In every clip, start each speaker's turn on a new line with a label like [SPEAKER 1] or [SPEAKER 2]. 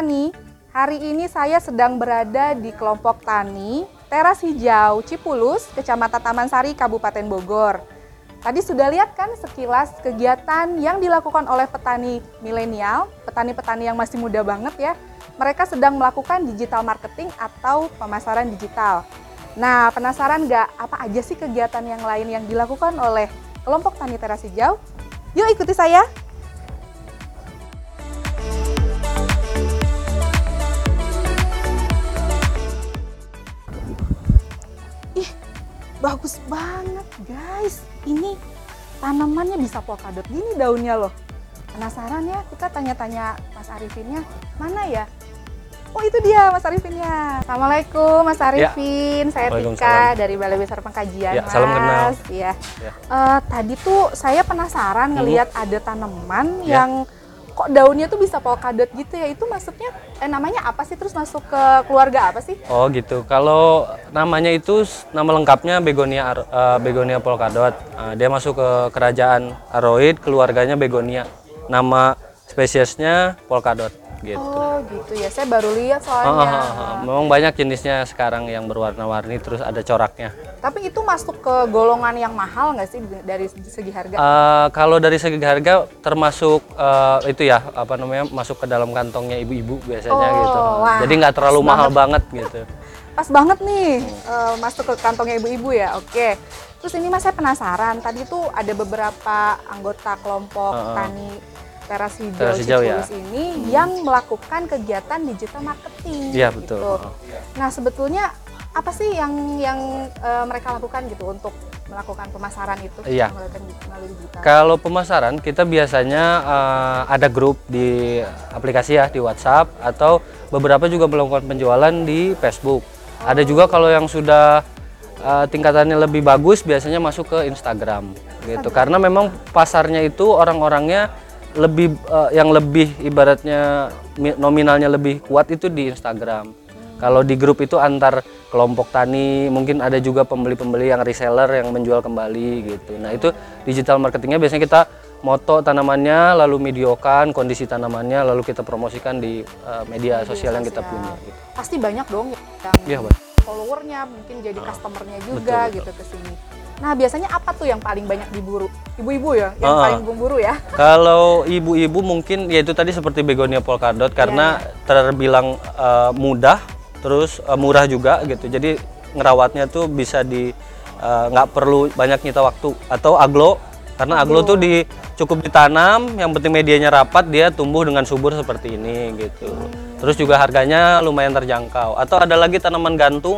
[SPEAKER 1] Petani, hari ini saya sedang berada di kelompok tani Teras Hijau Cipulus, Kecamatan Taman Sari, Kabupaten Bogor. Tadi sudah lihat kan sekilas kegiatan yang dilakukan oleh petani milenial, petani-petani yang masih muda banget ya. Mereka sedang melakukan digital marketing atau pemasaran digital. Nah, penasaran nggak apa aja sih kegiatan yang lain yang dilakukan oleh kelompok tani teras hijau? Yuk ikuti saya. Bagus banget guys. Ini tanamannya bisa polkadot gini daunnya loh. Penasaran ya? Kita tanya-tanya Mas Arifinnya, mana ya? Oh itu dia Mas Arifinnya. Assalamualaikum Mas Arifin, saya Tika dari Balai Besar Pengkajian
[SPEAKER 2] Ya,
[SPEAKER 1] Mas.
[SPEAKER 2] salam kenal.
[SPEAKER 1] Iya.
[SPEAKER 2] Ya.
[SPEAKER 1] Eh, tadi tuh saya penasaran
[SPEAKER 2] Mhm.
[SPEAKER 1] ngelihat ada tanaman
[SPEAKER 2] Ya.
[SPEAKER 1] yang kok daunnya tuh bisa polkadot gitu ya. Itu maksudnya eh, namanya apa sih? Terus masuk ke keluarga apa sih?
[SPEAKER 2] Oh gitu. Kalau namanya itu nama lengkapnya Begonia Ar- eh, Begonia polkadot. Eh, dia masuk ke kerajaan Aroid, keluarganya Begonia. Nama spesiesnya polkadot gitu.
[SPEAKER 1] Oh gitu ya. Saya baru lihat
[SPEAKER 2] Ah, ah,
[SPEAKER 1] soalnya.
[SPEAKER 2] ah, ah. Memang banyak jenisnya sekarang yang berwarna-warni terus ada coraknya.
[SPEAKER 1] Tapi itu masuk ke golongan yang mahal nggak sih dari segi harga?
[SPEAKER 2] Eh, kalau dari segi harga termasuk eh, itu ya apa namanya masuk ke dalam kantongnya ibu-ibu biasanya
[SPEAKER 1] Oh,
[SPEAKER 2] gitu.
[SPEAKER 1] wah,
[SPEAKER 2] Jadi nggak terlalu mahal banget gitu.
[SPEAKER 1] Pas banget nih eh, masuk ke kantongnya ibu-ibu ya. Oke. Terus ini mas saya penasaran. Tadi tuh ada beberapa anggota kelompok
[SPEAKER 2] Heeh.
[SPEAKER 1] tani teras hijau,
[SPEAKER 2] Teras hijau, ya.
[SPEAKER 1] Ini yang melakukan kegiatan digital marketing.
[SPEAKER 2] Iya betul.
[SPEAKER 1] gitu. Nah sebetulnya apa sih yang yang eh, mereka lakukan gitu untuk melakukan pemasaran itu
[SPEAKER 2] Iya. Kalau pemasaran kita biasanya eh, ada grup di aplikasi ya di WhatsApp atau beberapa juga melakukan penjualan di Facebook. Ada juga kalau yang sudah eh, tingkatannya lebih bagus biasanya masuk ke Instagram gitu. Karena memang pasarnya itu orang-orangnya lebih eh, yang lebih ibaratnya mi- nominalnya lebih kuat itu di Instagram. Kalau di grup itu antar kelompok tani, mungkin ada juga pembeli-pembeli yang reseller yang menjual kembali gitu. Nah itu digital marketingnya biasanya kita moto tanamannya, lalu videokan kondisi tanamannya, lalu kita promosikan di uh, media sosial yang kita punya. Gitu.
[SPEAKER 1] Pasti banyak dong yang
[SPEAKER 2] Iya, Mbak.
[SPEAKER 1] followernya mungkin jadi customernya juga
[SPEAKER 2] betul, betul.
[SPEAKER 1] gitu ke sini. Nah biasanya apa tuh yang paling banyak diburu? Ibu-ibu ya, yang
[SPEAKER 2] Ah.
[SPEAKER 1] paling memburu ya?
[SPEAKER 2] Kalau ibu-ibu mungkin ya itu tadi seperti begonia polkadot karena terbilang uh, mudah, terus uh, murah juga gitu. Jadi ngerawatnya tuh bisa di uh, nggak perlu banyak nyita waktu atau aglo karena aglo tuh di cukup ditanam, yang penting medianya rapat dia tumbuh dengan subur seperti ini gitu. Terus juga harganya lumayan terjangkau. Atau ada lagi tanaman gantung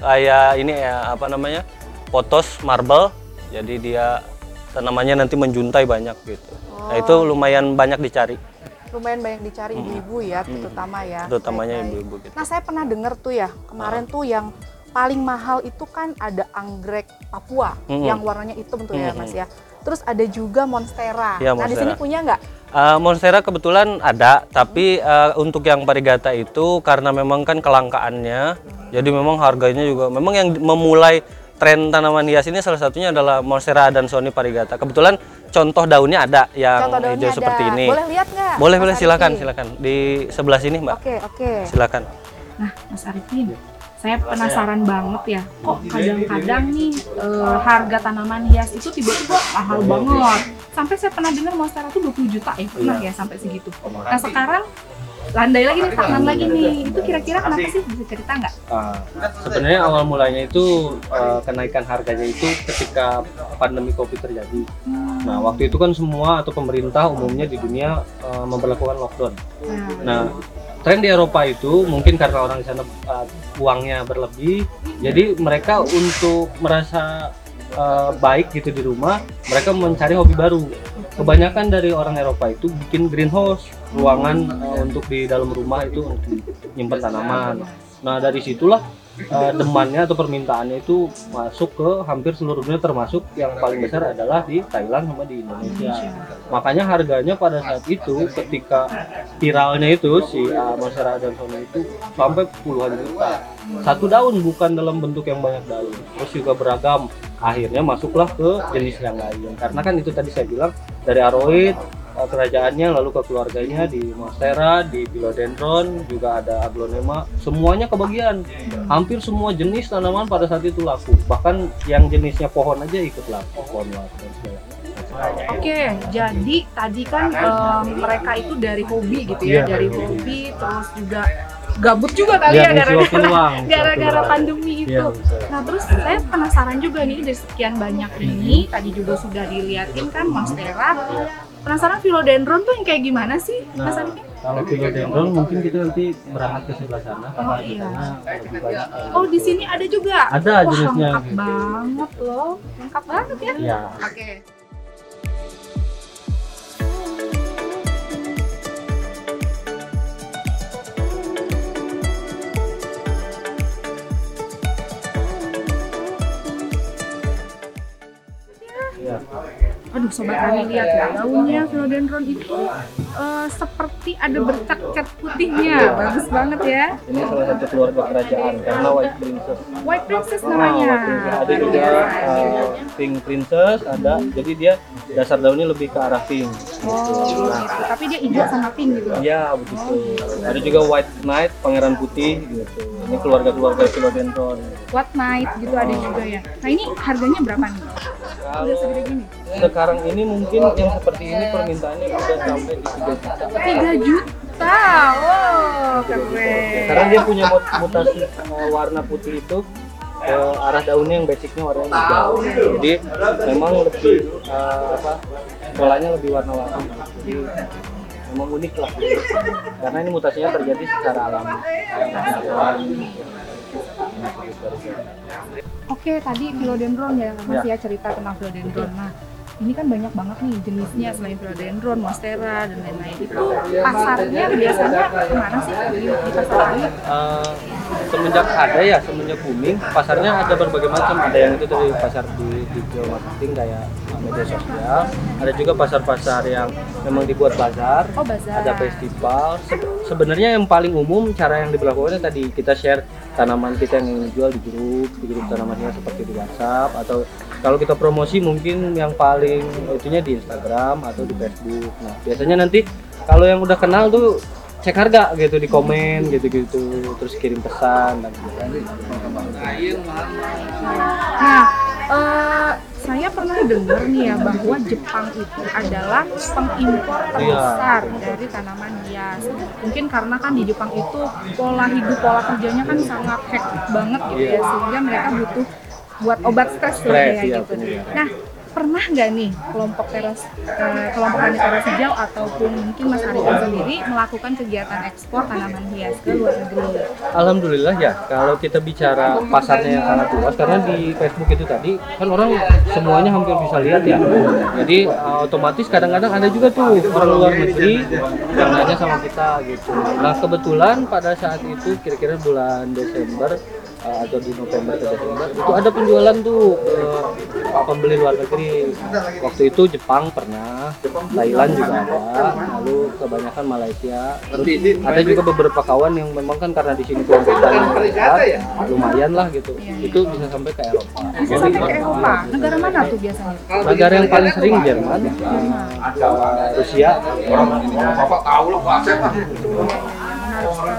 [SPEAKER 2] kayak ini ya apa namanya potos marble. Jadi dia tanamannya nanti menjuntai banyak gitu. Nah itu lumayan banyak dicari,
[SPEAKER 1] Lumayan banyak dicari ibu-ibu ya, terutama ya.
[SPEAKER 2] terutamanya ibu-ibu gitu.
[SPEAKER 1] Nah saya pernah dengar tuh ya, kemarin tuh yang paling mahal itu kan ada anggrek Papua
[SPEAKER 2] Mm-mm.
[SPEAKER 1] yang warnanya hitam tuh ya mas ya. Terus ada juga monstera.
[SPEAKER 2] Iya,
[SPEAKER 1] nah di sini
[SPEAKER 2] monstera.
[SPEAKER 1] punya nggak?
[SPEAKER 2] Uh, monstera kebetulan ada, tapi uh, untuk yang parigata itu karena memang kan kelangkaannya, jadi memang harganya juga memang yang memulai tren tanaman hias ini salah satunya adalah monstera dan sony parigata. Kebetulan contoh daunnya ada yang
[SPEAKER 1] Contoh daunnya
[SPEAKER 2] hijau
[SPEAKER 1] ada.
[SPEAKER 2] seperti ini.
[SPEAKER 1] Boleh lihat nggak?
[SPEAKER 2] boleh,
[SPEAKER 1] Mas
[SPEAKER 2] boleh silakan,
[SPEAKER 1] Arifin?
[SPEAKER 2] silakan di sebelah sini mbak,
[SPEAKER 1] Oke oke.
[SPEAKER 2] silakan.
[SPEAKER 1] Nah, Mas Arifin, saya penasaran banget ya, kok kadang-kadang nih eh, harga tanaman hias itu tiba-tiba mahal banget. Sampai saya pernah dengar monstera tuh 20 juta ya, pernah ya sampai segitu. Nah, sekarang landai lagi nih, tangan lagi nih. Itu kira-kira kenapa sih? Bisa cerita nggak?
[SPEAKER 2] Ah, sebenarnya awal mulanya itu eh, kenaikan harganya itu ketika pandemi covid terjadi. Nah waktu itu kan semua atau pemerintah umumnya di dunia eh, memperlakukan lockdown.
[SPEAKER 1] Nah,
[SPEAKER 2] Nah tren di Eropa itu mungkin karena orang di sana eh, uangnya berlebih, jadi mereka untuk merasa eh, baik gitu di rumah, mereka mencari hobi baru. Kebanyakan dari orang Eropa itu bikin greenhouse, ruangan eh, untuk di dalam rumah itu untuk nyimpan tanaman. Nah dari situlah eh, demannya atau permintaannya itu masuk ke hampir seluruh dunia termasuk yang paling besar adalah di Thailand sama di Indonesia. Makanya harganya pada saat itu ketika viralnya itu si uh, Monstera Adansoni itu sampai puluhan juta. Satu daun bukan dalam bentuk yang banyak daun. Terus juga beragam. Akhirnya masuklah ke jenis yang lain. Karena kan itu tadi saya bilang dari aroid uh, kerajaannya lalu ke keluarganya di monstera di philodendron juga ada aglonema semuanya kebagian hampir semua jenis tanaman pada saat itu laku bahkan yang jenisnya pohon aja ikut laku pohon laku dan segala
[SPEAKER 1] Oke, jadi tadi kan em, mereka itu dari hobi gitu ya,
[SPEAKER 2] Iya.
[SPEAKER 1] dari hobi terus juga gabut juga kali
[SPEAKER 2] Iya,
[SPEAKER 1] ya gara-gara gara-gara pandemi itu.
[SPEAKER 2] Iya, bisa.
[SPEAKER 1] Nah, terus saya penasaran juga nih dari sekian banyak ini, tadi juga sudah diliatin kan monstera. Penasaran philodendron tuh yang kayak gimana sih,
[SPEAKER 2] Nah,
[SPEAKER 1] Mas Arifin?
[SPEAKER 2] kalau philodendron mungkin kita nanti berangkat ke sebelah sana karena
[SPEAKER 1] Oh,
[SPEAKER 2] di
[SPEAKER 1] iya.
[SPEAKER 2] sana
[SPEAKER 1] Oh, di sini ada juga.
[SPEAKER 2] Ada
[SPEAKER 1] Wah,
[SPEAKER 2] jenisnya
[SPEAKER 1] lengkap
[SPEAKER 2] gitu.
[SPEAKER 1] banget loh. Lengkap banget ya.
[SPEAKER 2] ya
[SPEAKER 1] Oke.
[SPEAKER 2] ya.
[SPEAKER 1] Aduh, sobat kami lihat ya, daunnya philodendron itu eh, seperti ada bercak cat putihnya. Bagus banget ya.
[SPEAKER 2] ini salah satu keluarga kerajaan karena white princess
[SPEAKER 1] White Princess
[SPEAKER 2] Nah,
[SPEAKER 1] namanya.
[SPEAKER 2] white princess. ada juga uh, pink princess ada jadi dia dasar daunnya lebih ke arah pink
[SPEAKER 1] Oh, tapi dia hijau sama pink gitu.
[SPEAKER 2] ya begitu ada juga white knight pangeran putih gitu ini keluarga keluarga philodendron
[SPEAKER 1] White Knight gitu ada juga ya. Nah, ini harganya berapa nih?
[SPEAKER 2] Kalau
[SPEAKER 1] segede gini.
[SPEAKER 2] sekarang ini mungkin yang seperti ini permintaannya udah sampai di 3 juta
[SPEAKER 1] 3 juta. Wow, keren.
[SPEAKER 2] karena dia punya mut- mutasi warna putih itu ke arah daunnya yang basicnya warna hijau. Jadi memang lebih uh, apa polanya lebih warna-warni. Jadi memang unik lah. Karena ini mutasinya terjadi secara alami.
[SPEAKER 1] Oke, tadi philodendron ya, Mas ya cerita tentang philodendron. Nah, ini kan banyak banget nih jenisnya selain philodendron, monstera dan lain-lain. Itu pasarnya biasanya ke mana sih di, di pasar ini?
[SPEAKER 2] Eh, semenjak ada ya semenjak booming pasarnya ada berbagai macam ada yang itu dari pasar di digital marketing kayak uh, media sosial. Ada juga pasar-pasar yang memang dibuat bazar.
[SPEAKER 1] Oh, bazar.
[SPEAKER 2] ada festival. Se- sebenarnya yang paling umum cara yang diberlakukan tadi kita share tanaman kita yang ingin dijual di grup di grup tanamannya seperti di WhatsApp atau kalau kita promosi mungkin yang paling itunya di Instagram atau di Facebook. Nah biasanya nanti kalau yang udah kenal tuh cek harga gitu di komen gitu-gitu. Terus kirim pesan dan sebagainya.
[SPEAKER 1] Nah, eh, saya pernah dengar nih ya bahwa Jepang itu adalah pengimpor terbesar dari tanaman hias. Mungkin karena kan di Jepang itu pola hidup, pola kerjanya kan sangat hektik banget gitu ya, sehingga mereka butuh buat obat stres
[SPEAKER 2] Stres,
[SPEAKER 1] kayak
[SPEAKER 2] iya,
[SPEAKER 1] gitu.
[SPEAKER 2] benar.
[SPEAKER 1] Nah, pernah nggak nih kelompok teras eh, kelompok tani teras hijau ataupun mungkin Mas Arifin sendiri melakukan kegiatan ekspor tanaman hias ke luar negeri?
[SPEAKER 2] Alhamdulillah ya kalau kita bicara pasarnya yang sangat luas karena di Facebook itu tadi kan orang semuanya hampir bisa lihat ya jadi uh, otomatis kadang-kadang ada juga tuh orang luar negeri yang nanya sama kita gitu nah kebetulan pada saat itu kira-kira bulan Desember uh, atau di November ke Desember itu ada penjualan tuh ke pembeli luar negeri. Waktu itu Jepang pernah Thailand juga ada lalu kebanyakan Malaysia. Terus ada juga beberapa kawan yang memang kan karena di sini kelompok tani meningkat, lumayan lah gitu. Itu bisa sampai ke Eropa.
[SPEAKER 1] Bisa sampai ke Eropa. Negara mana tuh biasanya?
[SPEAKER 2] negara yang paling sering Jerman. Rusia.
[SPEAKER 1] Menarik sekali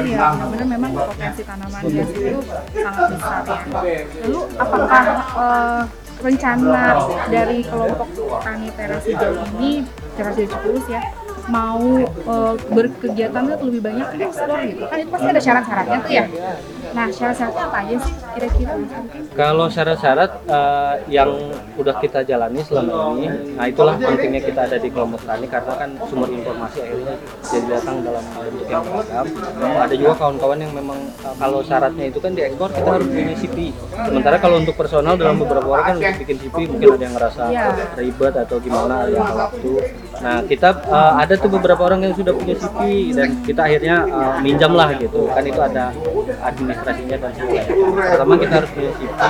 [SPEAKER 1] ya benar memang potensi tanaman hias itu sangat besar ya. Lalu apakah eh, rencana dari kelompok tani teras hijau ini teras hijau Cikulus ya mau eh, berkegiatan lebih banyak ekspor gitu? Kan itu pasti ada syarat-syaratnya tuh ya nah syarat-syaratnya apa aja sih kira-kira?
[SPEAKER 2] Kalau syarat-syarat eh, yang udah kita jalani selama ini, nah itulah pentingnya kita ada di kelompok tani karena kan sumber informasi akhirnya jadi datang dalam bentuk yang beragam. Ada juga kawan-kawan yang memang eh, kalau syaratnya itu kan diekspor kita harus punya CP. Sementara kalau untuk personal dalam beberapa orang kan untuk bikin CP mungkin ada yang ngerasa
[SPEAKER 1] Iya.
[SPEAKER 2] ribet atau gimana yang waktu. Nah kita eh, ada tuh beberapa orang yang sudah punya CP dan kita akhirnya eh, minjam lah gitu. Kan itu ada administrasinya dan sebagainya. Pertama kita harus punya CV.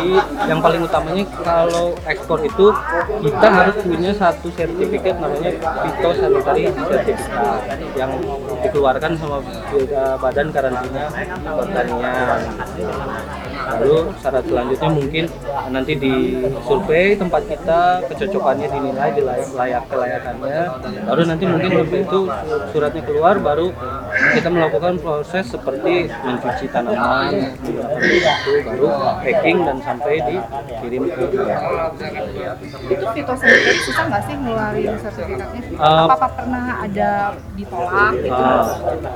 [SPEAKER 2] Yang paling utamanya kalau ekspor itu kita harus punya satu sertifikat namanya phytosanitary certificate yang dikeluarkan sama Badan Karantina Pertanian. Lalu syarat selanjutnya mungkin nanti di survei tempat kita kecocokannya dinilai di layak, layak kelayakannya. Baru nanti mungkin begitu suratnya keluar baru kita melakukan proses seperti mencuci tanaman itu baru packing dan sampai dikirim ke
[SPEAKER 1] Itu fitosanitary susah nggak sih ngeluarin sertifikatnya?
[SPEAKER 2] Uh,
[SPEAKER 1] Apa pernah ada ditolak gitu?
[SPEAKER 2] Ah,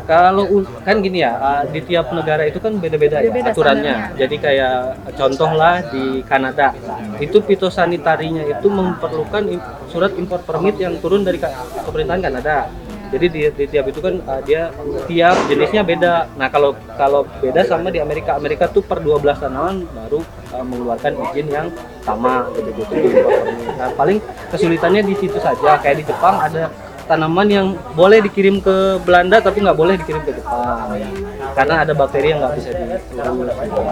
[SPEAKER 2] kalau kan gini ya, ah, di tiap negara itu kan beda-beda ya aturannya.
[SPEAKER 1] standarnya.
[SPEAKER 2] Jadi kayak contoh lah di Kanada, itu fitosanitarinya itu memerlukan surat impor permit yang turun dari pemerintahan Kanada. Jadi di, di tiap itu kan ah, dia tiap jenisnya beda. Nah kalau kalau beda sama di Amerika, Amerika tuh per 12 tanaman baru ah, mengeluarkan izin yang sama gitu gitu. Nah paling kesulitannya di situ saja. Kayak di Jepang ada tanaman yang boleh dikirim ke Belanda tapi nggak boleh dikirim ke Jepang. Karena ada bakteri yang nggak bisa diurus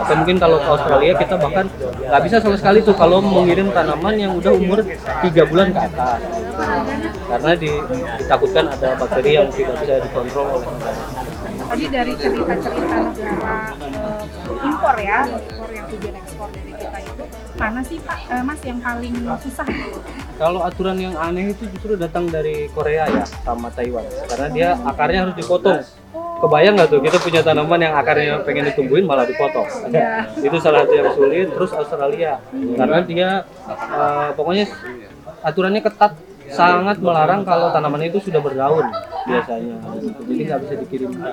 [SPEAKER 2] atau mungkin kalau ke Australia kita bahkan nggak bisa sama sekali tuh kalau mengirim tanaman yang udah umur tiga bulan ke atas. Karena di- ditakutkan ada bakteri yang tidak bisa dikontrol oleh
[SPEAKER 1] Tadi dari cerita-cerita negara eh, impor ya, impor yang tujuan mana sih Pak, eh, Mas yang paling susah?
[SPEAKER 2] kalau aturan yang aneh itu justru datang dari Korea ya sama Taiwan. Karena dia akarnya harus dipotong. Kebayang nggak tuh kita punya tanaman yang akarnya pengen ditumbuhin malah dipotong.
[SPEAKER 1] Iya.
[SPEAKER 2] itu salah satu yang sulit terus Australia. Karena dia eh, pokoknya aturannya ketat sangat melarang kalau tanaman itu sudah berdaun biasanya. Jadi nggak bisa dikirimkan.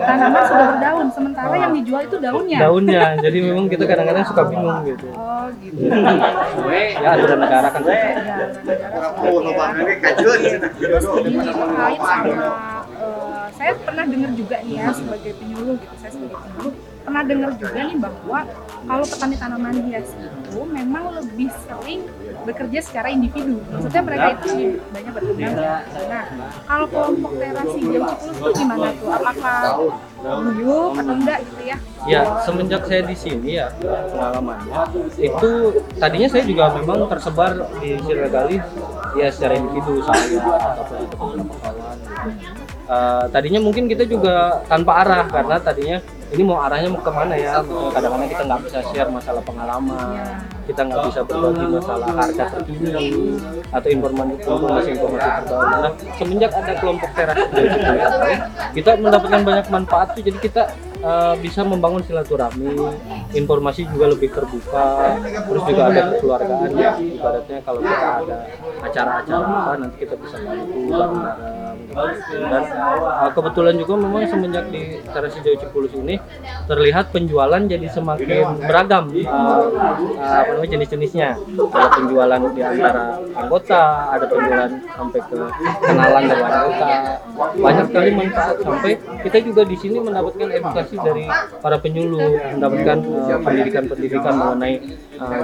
[SPEAKER 1] Tanaman sudah berdaun, sementara yang dijual itu daunnya.
[SPEAKER 2] daunnya. Jadi memang kita kadang-kadang suka bingung gitu.
[SPEAKER 1] Oh gitu.
[SPEAKER 2] ya aturan negara kan.
[SPEAKER 1] Ya, negara Terus ini terkait sama saya pernah dengar juga nih ya sebagai penyuluh gitu saya sebagai penyuluh pernah dengar juga nih bahwa kalau petani tanaman hias itu memang lebih sering bekerja secara individu maksudnya mereka itu banyak berkembang ya. nah kalau kelompok terasi jam 10 itu gimana tuh apakah guyup atau enggak gitu ya
[SPEAKER 2] Ya, semenjak saya di sini ya pengalamannya itu tadinya saya juga memang tersebar di Sirgali ya secara individu saya ataupun kawan. gitu. Eh, tadinya mungkin kita juga tanpa arah karena tadinya ini mau arahnya mau ke mana ya? Kadang-kadang kita nggak bisa share masalah pengalaman kita nggak bisa berbagi masalah harga terkini atau informasi informasi informasi terbaru. Nah semenjak ada kelompok teras kita mendapatkan banyak manfaat tuh. Jadi kita eh, bisa membangun silaturahmi informasi juga lebih terbuka terus juga ada kekeluargaan. Ya ibaratnya kalau kita ada acara-acara apa nanti kita bisa bantu bareng-bareng. Dan eh, kebetulan juga memang semenjak di Teras Hijau Cipulus ini terlihat penjualan jadi semakin beragam eh, eh, apa namanya jenis-jenisnya. Ada penjualan di antara anggota ada penjualan sampai ke kenalan dari anggota. Banyak sekali manfaat sampai kita juga di sini mendapatkan edukasi dari para penyuluh mendapatkan pendidikan-pendidikan mengenai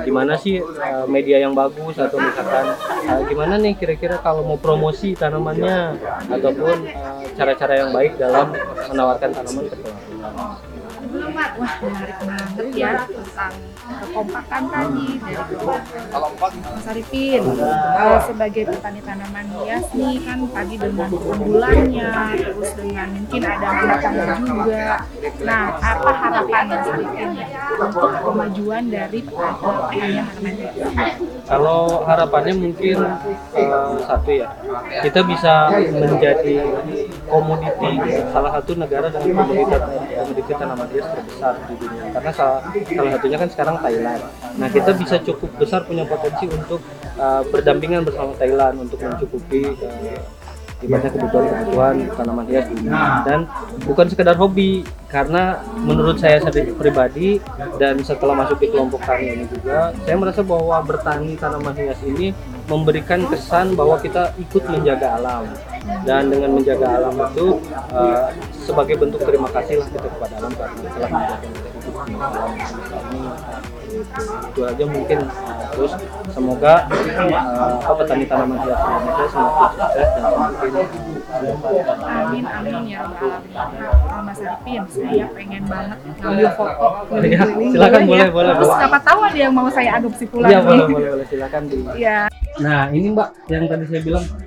[SPEAKER 2] gimana sih media yang bagus atau misalkan gimana nih kira-kira kalau mau promosi tanamannya ataupun eh, cara-cara yang baik dalam menawarkan tanaman ke pelanggan.
[SPEAKER 1] Wah menarik banget ya tentang kekompakan tadi dari kelompok Mas Arifin sebagai petani tanaman hias nih kan tadi dengan keunggulannya terus dengan mungkin ada harapannya juga. Nah apa harapan Mas Arifin untuk kemajuan dari petani tanaman hias?
[SPEAKER 2] Kalau harapannya mungkin eh, satu ya, kita bisa menjadi komoditi salah satu negara dengan komoditas komoditi tanaman hias terbesar di dunia. Karena salah, salah satunya kan sekarang Thailand. Nah kita bisa cukup besar punya potensi untuk eh, berdampingan bersama Thailand untuk mencukupi eh, ibaratnya kebutuhan-kebutuhan tanaman hias dunia. dan bukan sekedar hobi karena menurut saya sendiri pribadi dan setelah masuk di kelompok tani ini juga saya merasa bahwa bertani tanaman hias ini memberikan kesan bahwa kita ikut menjaga alam dan dengan menjaga alam itu uh, sebagai bentuk terima kasih lah kita kepada alam karena telah menjaga kita hidup di alam ini itu aja mungkin uh, terus semoga uh, apa petani tanaman hias Indonesia semakin sukses dan semakin
[SPEAKER 1] Amin amin ya rabbal alamin. Nah, Mas Arifin, saya pengen banget ngambil foto keliling-keliling.
[SPEAKER 2] Ya, silakan,
[SPEAKER 1] ya?
[SPEAKER 2] boleh, boleh,
[SPEAKER 1] Terus siapa tahu ada yang mau saya adopsi pulang
[SPEAKER 2] Iya
[SPEAKER 1] nih.
[SPEAKER 2] boleh boleh boleh silakan di
[SPEAKER 1] Iya.
[SPEAKER 2] Nah, ini Mbak yang tadi saya bilang uh,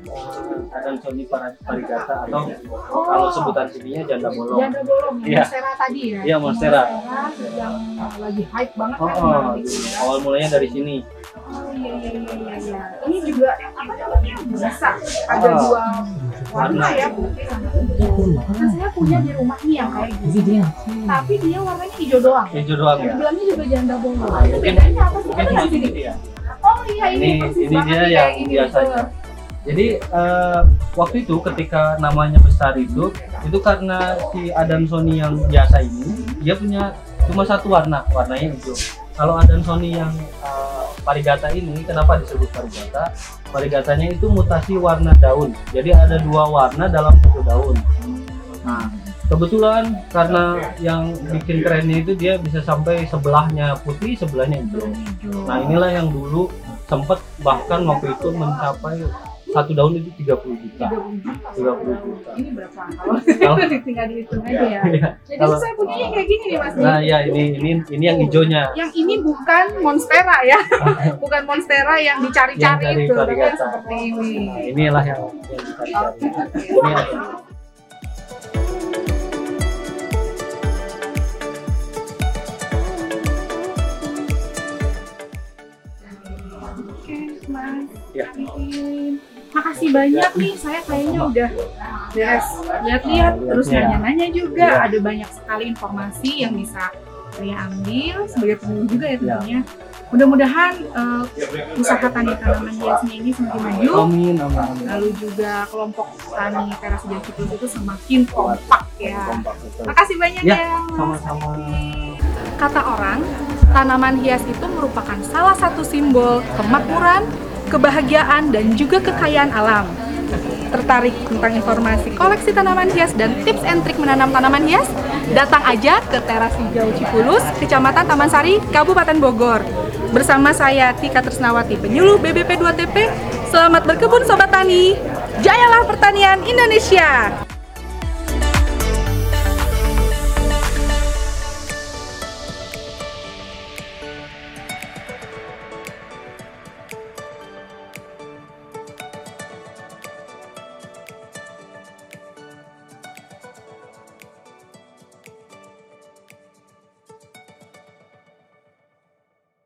[SPEAKER 2] ada Sony Parigata atau kalau sebutan sininya janda bolong.
[SPEAKER 1] Janda bolong,
[SPEAKER 2] Iya.
[SPEAKER 1] Monstera tadi ya.
[SPEAKER 2] Iya, Monstera.
[SPEAKER 1] Monstera yang lagi hype banget
[SPEAKER 2] Oh,
[SPEAKER 1] kan
[SPEAKER 2] oh,
[SPEAKER 1] ya.
[SPEAKER 2] awal mulanya dari sini.
[SPEAKER 1] Oh iya iya iya iya. iya. Ini juga apa namanya? Bisa ada
[SPEAKER 2] Ah.
[SPEAKER 1] dua warna ya putih sama. Nah, saya punya di rumah nih yang kayak gini. Tapi dia warnanya hijau doang.
[SPEAKER 2] Hijau doang ya.
[SPEAKER 1] Bilangnya juga janda bolong.
[SPEAKER 2] Mungkin
[SPEAKER 1] Bedanya apa sih?
[SPEAKER 2] mungkin ini ya.
[SPEAKER 1] Oh iya ini,
[SPEAKER 2] Ini ini dia yang biasanya. Jadi eh, waktu itu ketika namanya besar itu itu karena si Adam Sony yang biasa ini dia punya cuma satu warna warnanya hijau. Kalau Adam Sony yang eh, parigata ini kenapa disebut parigata? Parigatanya itu mutasi warna daun. Jadi ada dua warna dalam satu daun. Nah, kebetulan karena yang bikin kerennya itu dia bisa sampai sebelahnya putih, sebelahnya. Hijau. Nah inilah yang dulu sempat bahkan waktu itu mencapai satu daun itu 30 juta.
[SPEAKER 1] 30 juta.
[SPEAKER 2] 30 juta.
[SPEAKER 1] Ini berapa? Kalau tinggal dihitung aja ya.
[SPEAKER 2] Iya.
[SPEAKER 1] Jadi
[SPEAKER 2] Kalau-
[SPEAKER 1] saya punya yang kayak gini nih Mas.
[SPEAKER 2] Nah ya ini ini ini yang hijaunya.
[SPEAKER 1] Yang ini bukan monstera ya. bukan monstera yang dicari-cari itu, tapi seperti ini.
[SPEAKER 2] Nah, inilah yang yang dicari-cari.
[SPEAKER 1] Mas.
[SPEAKER 2] Ya.
[SPEAKER 1] Arifin. Makasih banyak nih, saya kayaknya udah beres lihat-lihat, terus
[SPEAKER 2] lihatnya.
[SPEAKER 1] nanya-nanya juga.
[SPEAKER 2] Iya.
[SPEAKER 1] Ada banyak sekali informasi yang bisa saya ambil sebagai pemilih juga ya tentunya. Mudah-mudahan eh, usaha tani tanaman hiasnya ini semakin maju.
[SPEAKER 2] Amin amin. amin.
[SPEAKER 1] Lalu juga kelompok tani teras hijau Ciplus itu semakin kompak ya. Makasih banyak
[SPEAKER 2] Ya,
[SPEAKER 1] ya, Mas.
[SPEAKER 2] sama-sama.
[SPEAKER 1] Kata orang, tanaman hias itu merupakan salah satu simbol kemakmuran, kebahagiaan, dan juga kekayaan alam. Tertarik tentang informasi koleksi tanaman hias dan tips and trik menanam tanaman hias? Datang aja ke Teras Hijau Cipulus, Kecamatan Taman Sari, Kabupaten Bogor. Bersama saya Tika Tresnawati, penyuluh BBP 2TP. Selamat berkebun Sobat Tani. Jayalah pertanian Indonesia.